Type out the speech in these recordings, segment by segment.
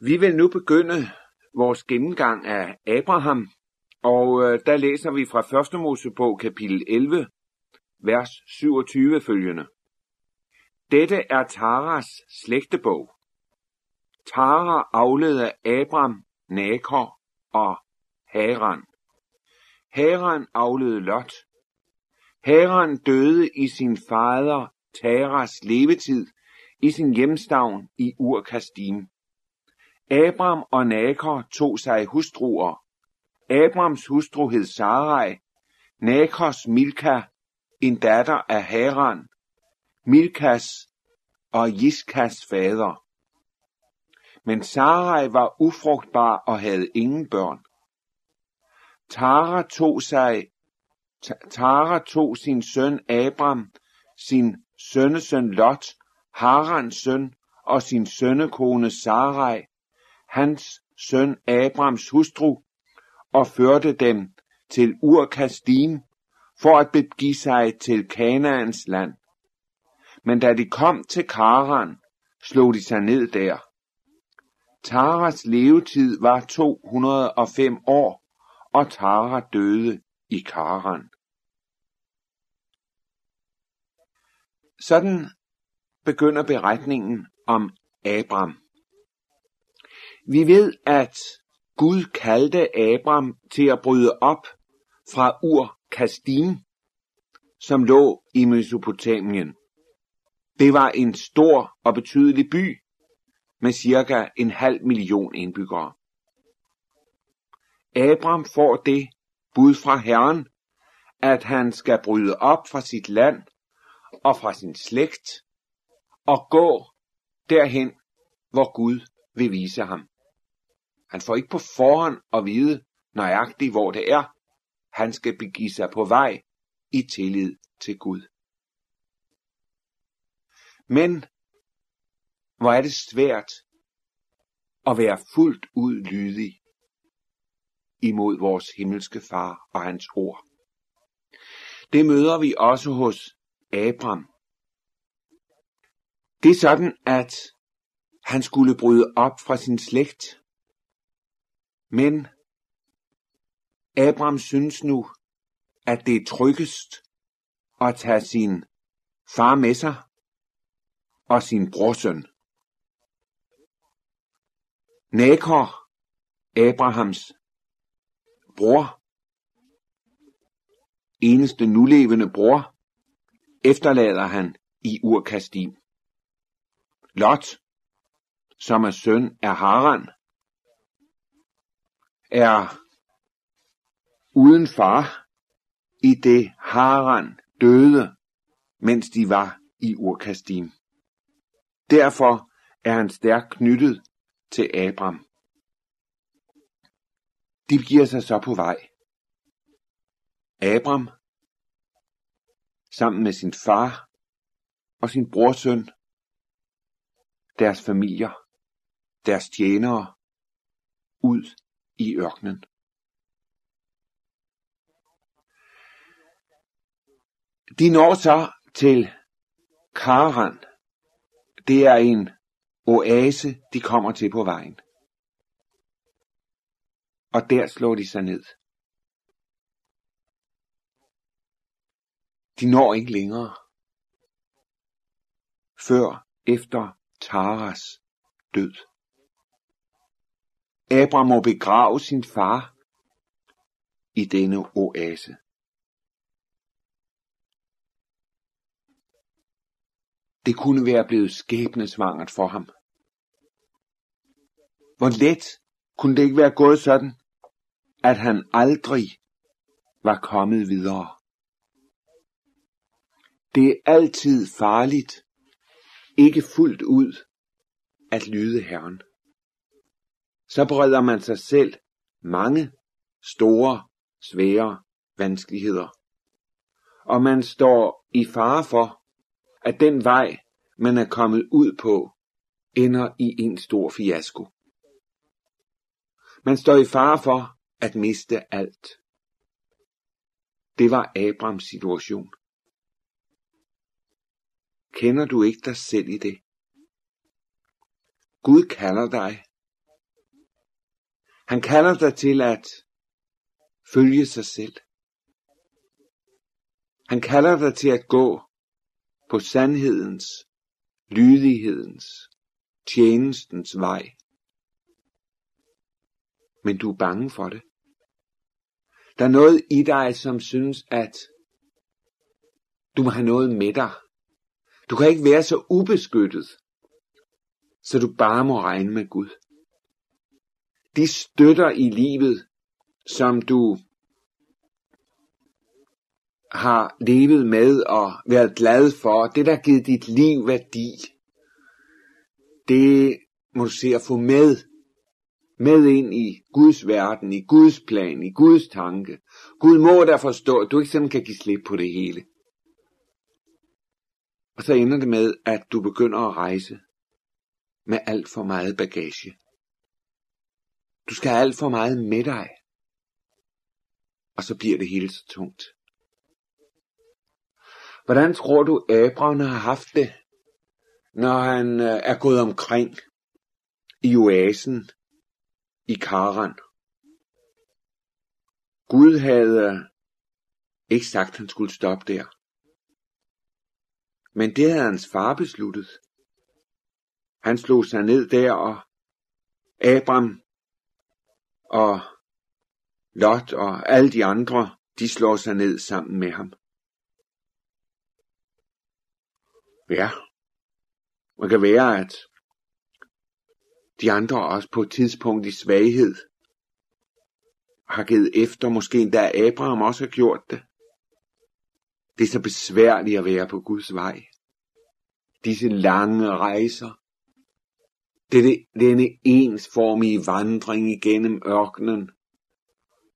Vi vil nu begynde vores gennemgang af Abraham, og øh, der læser vi fra 1. Mosebog kapitel 11, vers 27 følgende. Dette er Taras slægtebog. Tara afledte Abram, Nakor og Haran. Haran afledte Lot. Haran døde i sin fader Taras levetid i sin hjemstavn i Ur-Kastim. Abram og Nakor tog sig hustruer. Abrams hustru hed Sarai, Nakors Milka, en datter af Haran, Milkas og Jiskas fader. Men Sarai var ufrugtbar og havde ingen børn. Tara tog sig Tara tog sin søn Abram, sin sønnesøn Lot, Harans søn og sin sønnekone Sarai, hans søn Abrams hustru, og førte dem til Ur-Kasdim for at begive sig til Kanaans land. Men da de kom til Karan, slog de sig ned der. Taras levetid var 205 år, og Tara døde i Karan. Sådan begynder beretningen om Abram. Vi ved, at Gud kaldte Abram til at bryde op fra Ur Kasdim, som lå i Mesopotamien. Det var en stor og betydelig by med cirka en halv million indbyggere. Abram får det bud fra Herren, at han skal bryde op fra sit land og fra sin slægt og gå derhen, hvor Gud vil vise ham. Han får ikke på forhånd at vide nøjagtigt, hvor det er. Han skal begive sig på vej i tillid til Gud. Men hvor er det svært at være fuldt ud lydig imod vores himmelske far og hans ord. Det møder vi også hos Abraham. Det er sådan, at han skulle bryde op fra sin slægt. Men Abraham synes nu, at det er tryggest at tage sin far med sig og sin brorsøn. Nakor, Abrahams bror, eneste nulevende bror, efterlader han i Urkastim. Lot, som er søn af Haran, er uden far, i det Haran døde, mens de var i Urkastim. Derfor er han stærkt knyttet til Abram. De giver sig så på vej. Abram, sammen med sin far og sin brorsøn, deres familier, deres tjenere, ud i ørkenen. De når så til Karan. Det er en oase, de kommer til på vejen. Og der slår de sig ned. De når ikke længere. Før efter Taras død. Abraham må begrave sin far i denne oase. Det kunne være blevet skæbnesvangert for ham. Hvor let kunne det ikke være gået sådan, at han aldrig var kommet videre. Det er altid farligt, ikke fuldt ud, at lyde Herren. Så breder man sig selv mange store, svære vanskeligheder. Og man står i fare for, at den vej, man er kommet ud på, ender i en stor fiasko. Man står i fare for at miste alt. Det var Abrams situation. Kender du ikke dig selv i det? Gud kalder dig han kalder dig til at følge sig selv. Han kalder dig til at gå på sandhedens, lydighedens, tjenestens vej. Men du er bange for det. Der er noget i dig, som synes, at du må have noget med dig. Du kan ikke være så ubeskyttet, så du bare må regne med Gud. De støtter i livet, som du har levet med og været glad for, det der har givet dit liv værdi, det må du se at få med, med ind i Guds verden, i Guds plan, i Guds tanke. Gud må der forstå, at du ikke simpelthen kan give slip på det hele. Og så ender det med, at du begynder at rejse med alt for meget bagage. Du skal have alt for meget med dig. Og så bliver det hele så tungt. Hvordan tror du, Abraham har haft det, når han øh, er gået omkring i oasen i Karan? Gud havde øh, ikke sagt, at han skulle stoppe der. Men det havde hans far besluttet. Han slog sig ned der, og Abraham og Lot og alle de andre, de slår sig ned sammen med ham. Ja, det kan være, at de andre også på et tidspunkt i svaghed har givet efter, måske endda Abraham også har gjort det. Det er så besværligt at være på Guds vej. Disse lange rejser. Denne, denne ensformige vandring igennem ørkenen.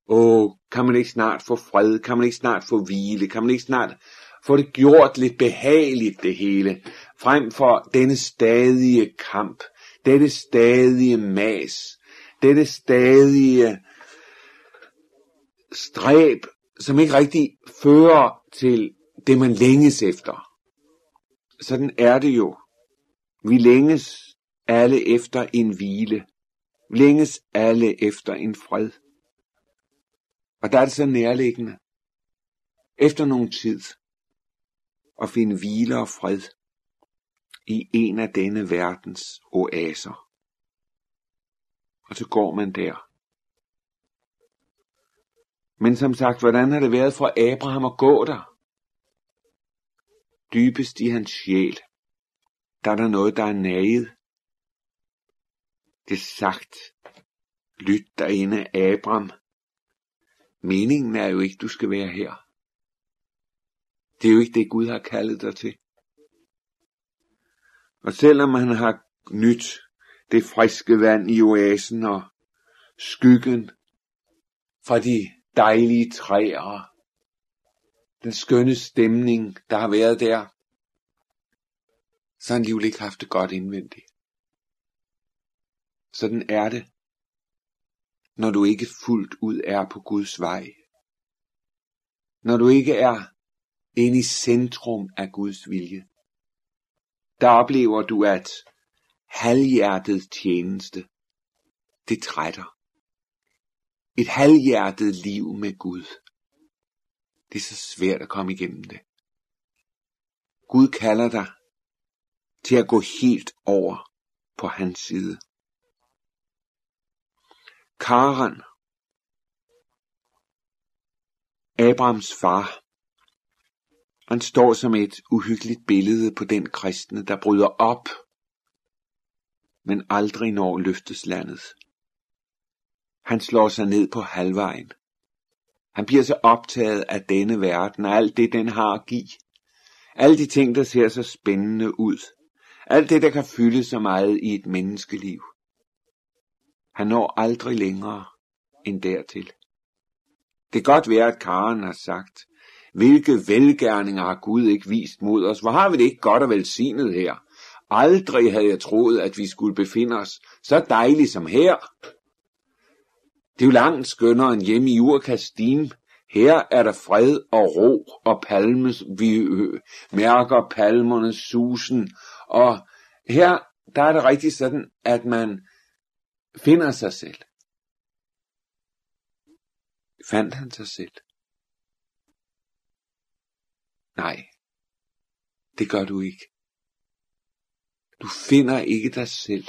Åh, kan man ikke snart få fred? Kan man ikke snart få hvile? Kan man ikke snart få det gjort lidt behageligt det hele? Frem for denne stadige kamp, dette stadige mas, dette stadige stræb, som ikke rigtig fører til det, man længes efter. Sådan er det jo. Vi længes alle efter en hvile. Længes alle efter en fred. Og der er det så nærliggende, efter nogen tid, at finde hvile og fred i en af denne verdens oaser. Og så går man der. Men som sagt, hvordan har det været for Abraham at gå der? Dybest i hans sjæl, der er der noget, der er naget. Det sagt, lyt derinde, Abram. Meningen er jo ikke, du skal være her. Det er jo ikke det, Gud har kaldet dig til. Og selvom han har nyt det friske vand i oasen og skyggen fra de dejlige træer, den skønne stemning, der har været der, så har han alligevel ikke haft det godt indvendigt. Sådan er det, når du ikke fuldt ud er på Guds vej. Når du ikke er inde i centrum af Guds vilje. Der oplever du, at halvhjertet tjeneste, det trætter. Et halvhjertet liv med Gud. Det er så svært at komme igennem det. Gud kalder dig til at gå helt over på hans side. Karan, Abrams far, han står som et uhyggeligt billede på den kristne, der bryder op, men aldrig når løfteslandet. Han slår sig ned på halvvejen. Han bliver så optaget af denne verden og alt det, den har at give. Alle de ting, der ser så spændende ud. Alt det, der kan fylde så meget i et menneskeliv. Han når aldrig længere end dertil. Det kan godt være, at Karen har sagt, hvilke velgærninger har Gud ikke vist mod os? Hvor har vi det ikke godt og velsignet her? Aldrig havde jeg troet, at vi skulle befinde os så dejligt som her. Det er jo langt skønnere end hjemme i Urkastim. Her er der fred og ro og palmes, vi mærker palmernes susen. Og her, der er det rigtig sådan, at man finder sig selv. Fandt han sig selv? Nej, det gør du ikke. Du finder ikke dig selv,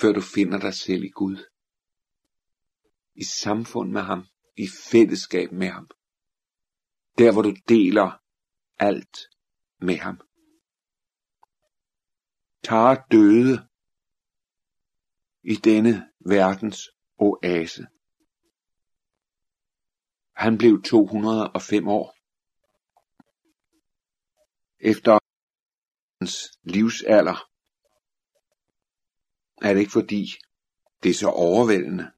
før du finder dig selv i Gud. I samfund med ham, i fællesskab med ham. Der hvor du deler alt med ham. Tar døde i denne verdens oase. Han blev 205 år. Efter hans livsalder er det ikke fordi, det er så overvældende.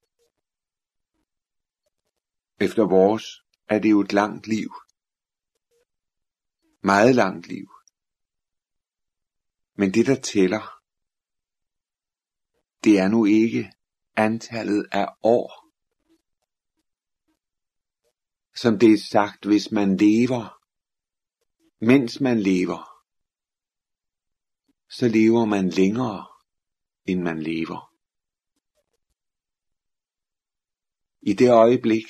Efter vores er det jo et langt liv. Meget langt liv. Men det der tæller, det er nu ikke antallet af år. Som det er sagt, hvis man lever, mens man lever, så lever man længere, end man lever. I det øjeblik,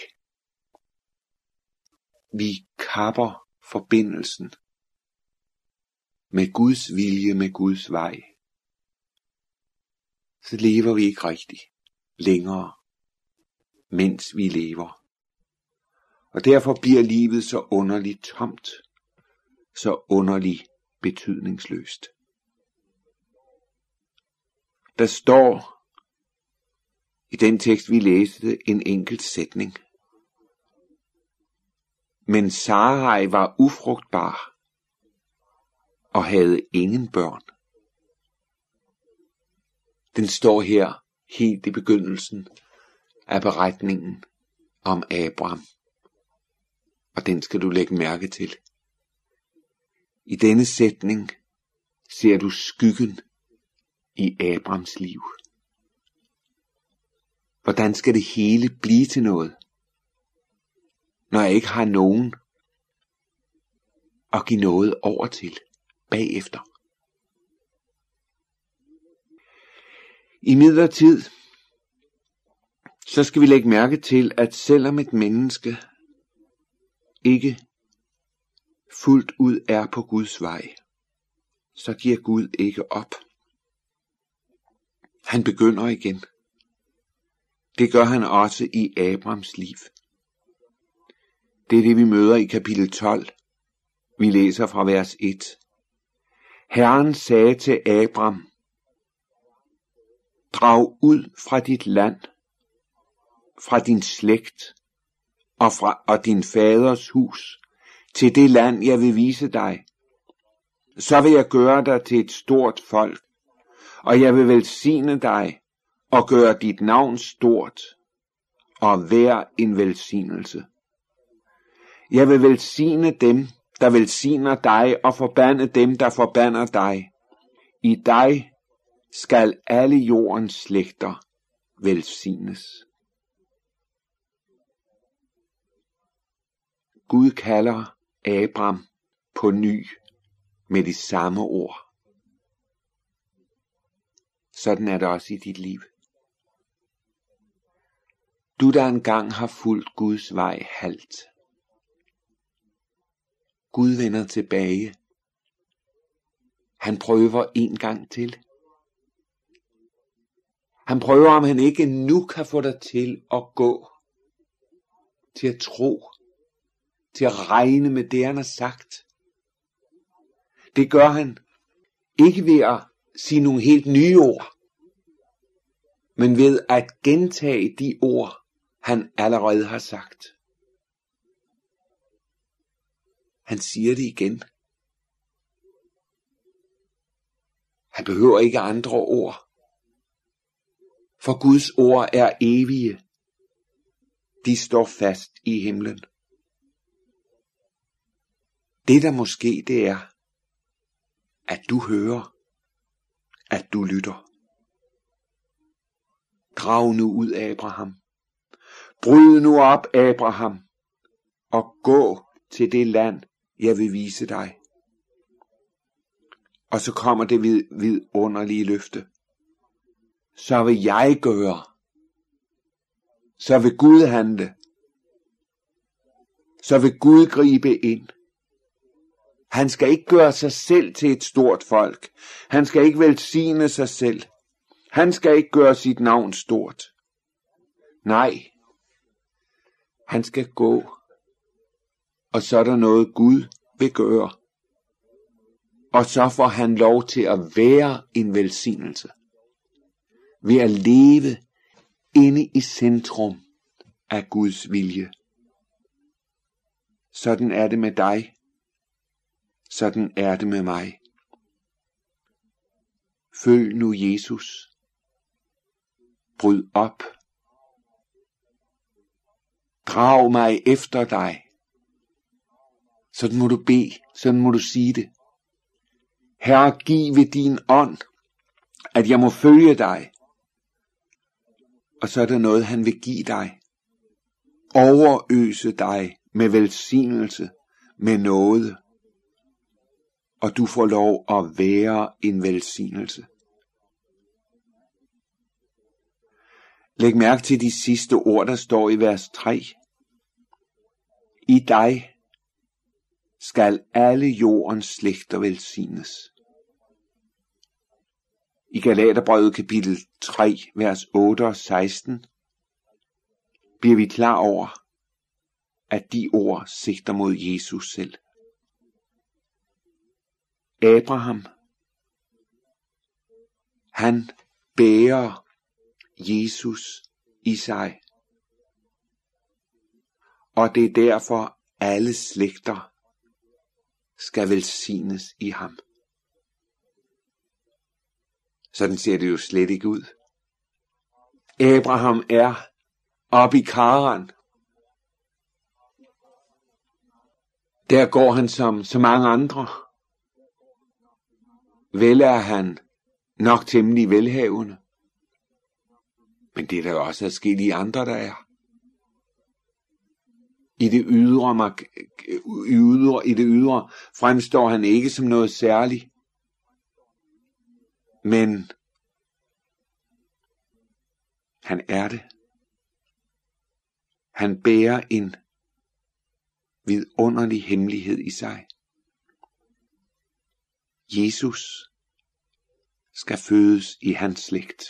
vi kapper forbindelsen med Guds vilje, med Guds vej, så lever vi ikke rigtigt længere, mens vi lever. Og derfor bliver livet så underligt tomt, så underligt betydningsløst. Der står i den tekst, vi læste, en enkelt sætning. Men Sarai var ufrugtbar og havde ingen børn. Den står her helt i begyndelsen af beretningen om Abraham. Og den skal du lægge mærke til. I denne sætning ser du skyggen i Abrahams liv. Hvordan skal det hele blive til noget, når jeg ikke har nogen at give noget over til bagefter? I midlertid, så skal vi lægge mærke til, at selvom et menneske ikke fuldt ud er på Guds vej, så giver Gud ikke op. Han begynder igen. Det gør han også i Abrams liv. Det er det, vi møder i kapitel 12. Vi læser fra vers 1. Herren sagde til Abram, Drag ud fra dit land, fra din slægt og fra og din faders hus, til det land, jeg vil vise dig. Så vil jeg gøre dig til et stort folk, og jeg vil velsigne dig og gøre dit navn stort, og vær en velsignelse. Jeg vil velsigne dem, der velsigner dig, og forbande dem, der forbander dig. I dig skal alle jordens slægter velsignes. Gud kalder Abraham på ny med de samme ord. Sådan er det også i dit liv. Du der engang har fulgt Guds vej halt. Gud vender tilbage. Han prøver en gang til. Han prøver, om han ikke nu kan få dig til at gå, til at tro, til at regne med det, han har sagt. Det gør han ikke ved at sige nogle helt nye ord, men ved at gentage de ord, han allerede har sagt. Han siger det igen. Han behøver ikke andre ord. For Guds ord er evige. De står fast i himlen. Det der måske det er, at du hører, at du lytter. Drag nu ud, Abraham. Bryd nu op, Abraham, og gå til det land, jeg vil vise dig. Og så kommer det vid, vidunderlige løfte så vil jeg gøre så vil Gud handle. Så vil Gud gribe ind. Han skal ikke gøre sig selv til et stort folk. Han skal ikke velsigne sig selv. Han skal ikke gøre sit navn stort. Nej, han skal gå. Og så er der noget Gud vil gøre. Og så får han lov til at være en velsignelse. Ved at leve inde i centrum af Guds vilje. Sådan er det med dig. Sådan er det med mig. Følg nu Jesus. Bryd op. Drag mig efter dig. Sådan må du bede, sådan må du sige det. Herre, giv ved din ånd, at jeg må følge dig. Og så er der noget, han vil give dig. Overøse dig med velsignelse, med noget. Og du får lov at være en velsignelse. Læg mærke til de sidste ord, der står i vers 3. I dig skal alle jordens slægter velsignes. I Galaterbrevet kapitel 3, vers 8 og 16, bliver vi klar over, at de ord sigter mod Jesus selv. Abraham, han bærer Jesus i sig. Og det er derfor alle slægter skal velsignes i ham. Sådan ser det jo slet ikke ud. Abraham er oppe i Karan. Der går han som så mange andre. Vel er han nok temmelig velhavende. Men det er der også forskellige andre, der er. I det ydre, ydre, i det ydre fremstår han ikke som noget særligt. Men han er det. Han bærer en vidunderlig hemmelighed i sig. Jesus skal fødes i hans slægt.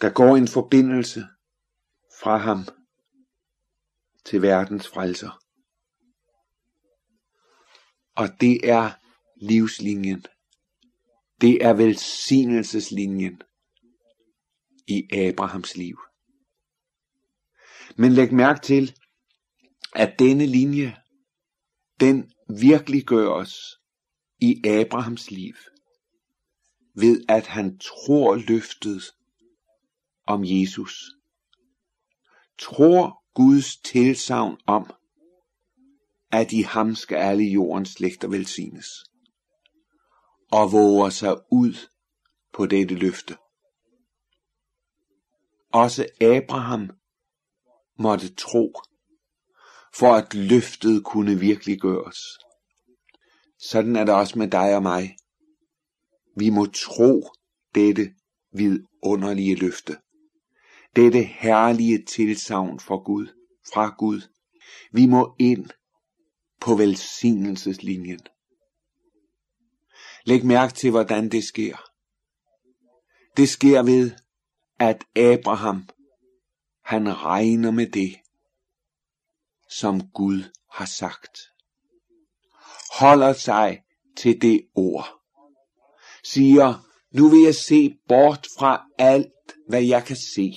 Der går en forbindelse fra ham til verdens frelser. Og det er livslinjen. Det er velsignelseslinjen i Abrahams liv. Men læg mærke til, at denne linje, den virkelig gøres i Abrahams liv, ved at han tror løftet om Jesus. Tror Guds tilsavn om, at i ham skal alle jordens slægter velsignes, og våger sig ud på dette løfte. Også Abraham måtte tro, for at løftet kunne virkelig gøres. Sådan er det også med dig og mig. Vi må tro dette vidunderlige løfte dette herlige tilsavn fra Gud, fra Gud. Vi må ind på velsignelseslinjen. Læg mærke til, hvordan det sker. Det sker ved, at Abraham, han regner med det, som Gud har sagt. Holder sig til det ord. Siger, nu vil jeg se bort fra alt, hvad jeg kan se.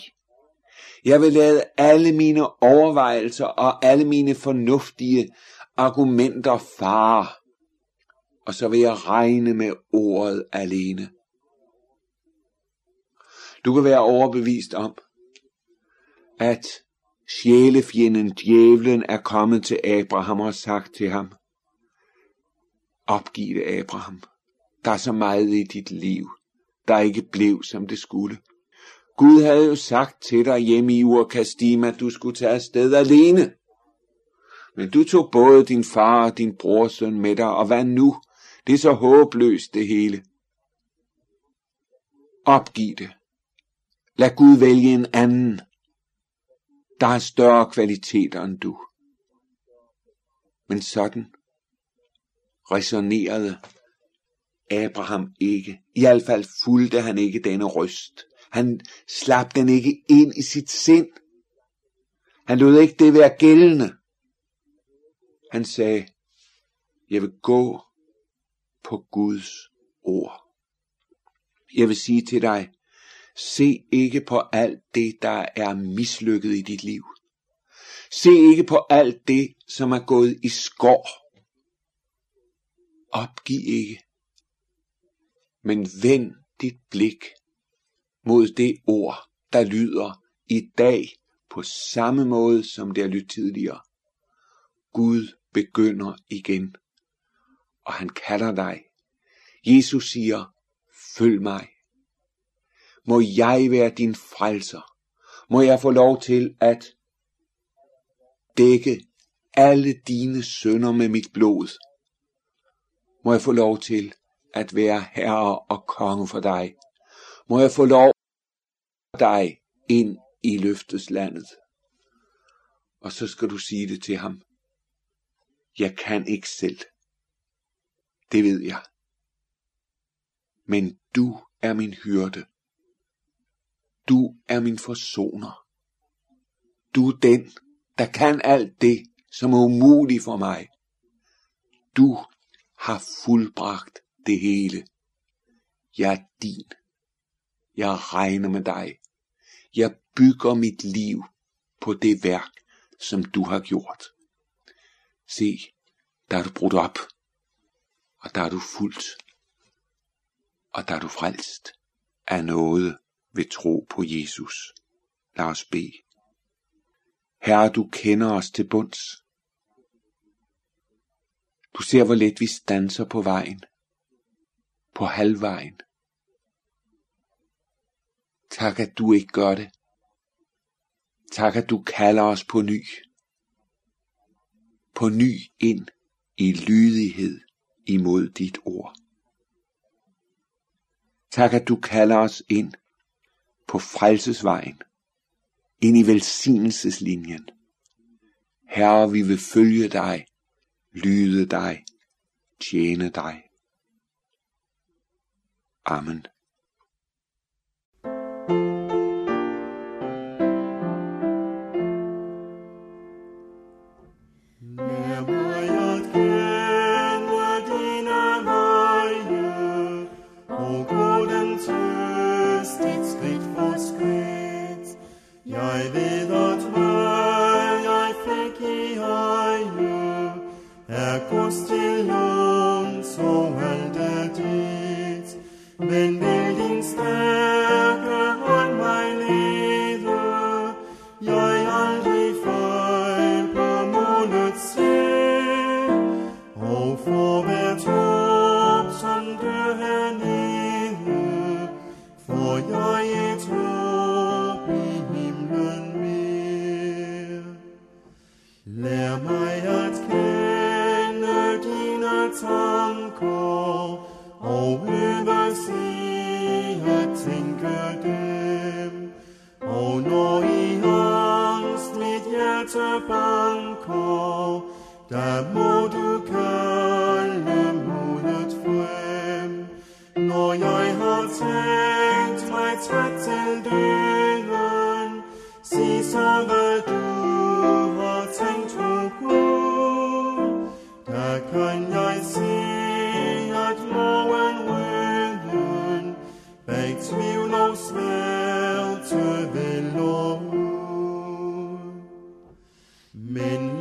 Jeg vil lade alle mine overvejelser og alle mine fornuftige argumenter fare. Og så vil jeg regne med ordet alene. Du kan være overbevist om, at sjælefjenden djævlen er kommet til Abraham og sagt til ham, Opgiv det, Abraham. Der er så meget i dit liv, der ikke blev, som det skulle. Gud havde jo sagt til dig hjemme i Urkastim, at du skulle tage afsted alene. Men du tog både din far og din brorsøn med dig, og hvad nu? Det er så håbløst det hele. Opgiv det. Lad Gud vælge en anden, der har større kvaliteter end du. Men sådan resonerede Abraham ikke. I hvert fald fulgte han ikke denne røst. Han slap den ikke ind i sit sind. Han lod ikke det være gældende. Han sagde, jeg vil gå på Guds ord. Jeg vil sige til dig, se ikke på alt det, der er mislykket i dit liv. Se ikke på alt det, som er gået i skår. Opgiv ikke. Men vend dit blik mod det ord, der lyder i dag på samme måde, som det har lyttet tidligere. Gud begynder igen, og han kalder dig. Jesus siger, følg mig. Må jeg være din frelser. Må jeg få lov til at dække alle dine sønder med mit blod. Må jeg få lov til at være herre og konge for dig. Må jeg få lov dig ind i løfteslandet. Og så skal du sige det til ham. Jeg kan ikke selv. Det ved jeg. Men du er min hyrde. Du er min forsoner. Du er den, der kan alt det, som er umuligt for mig. Du har fuldbragt det hele. Jeg er din. Jeg regner med dig. Jeg bygger mit liv på det værk, som du har gjort. Se, der er du brudt op, og der er du fuldt, og der er du frelst af noget ved tro på Jesus. Lad os bede. Herre, du kender os til bunds. Du ser, hvor let vi stanser på vejen, på halvvejen. Tak, at du ikke gør det. Tak, at du kalder os på ny. På ny ind i lydighed imod dit ord. Tak, at du kalder os ind på frelsesvejen, ind i velsignelseslinjen. Herre, vi vil følge dig, lyde dig, tjene dig. Amen.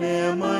Den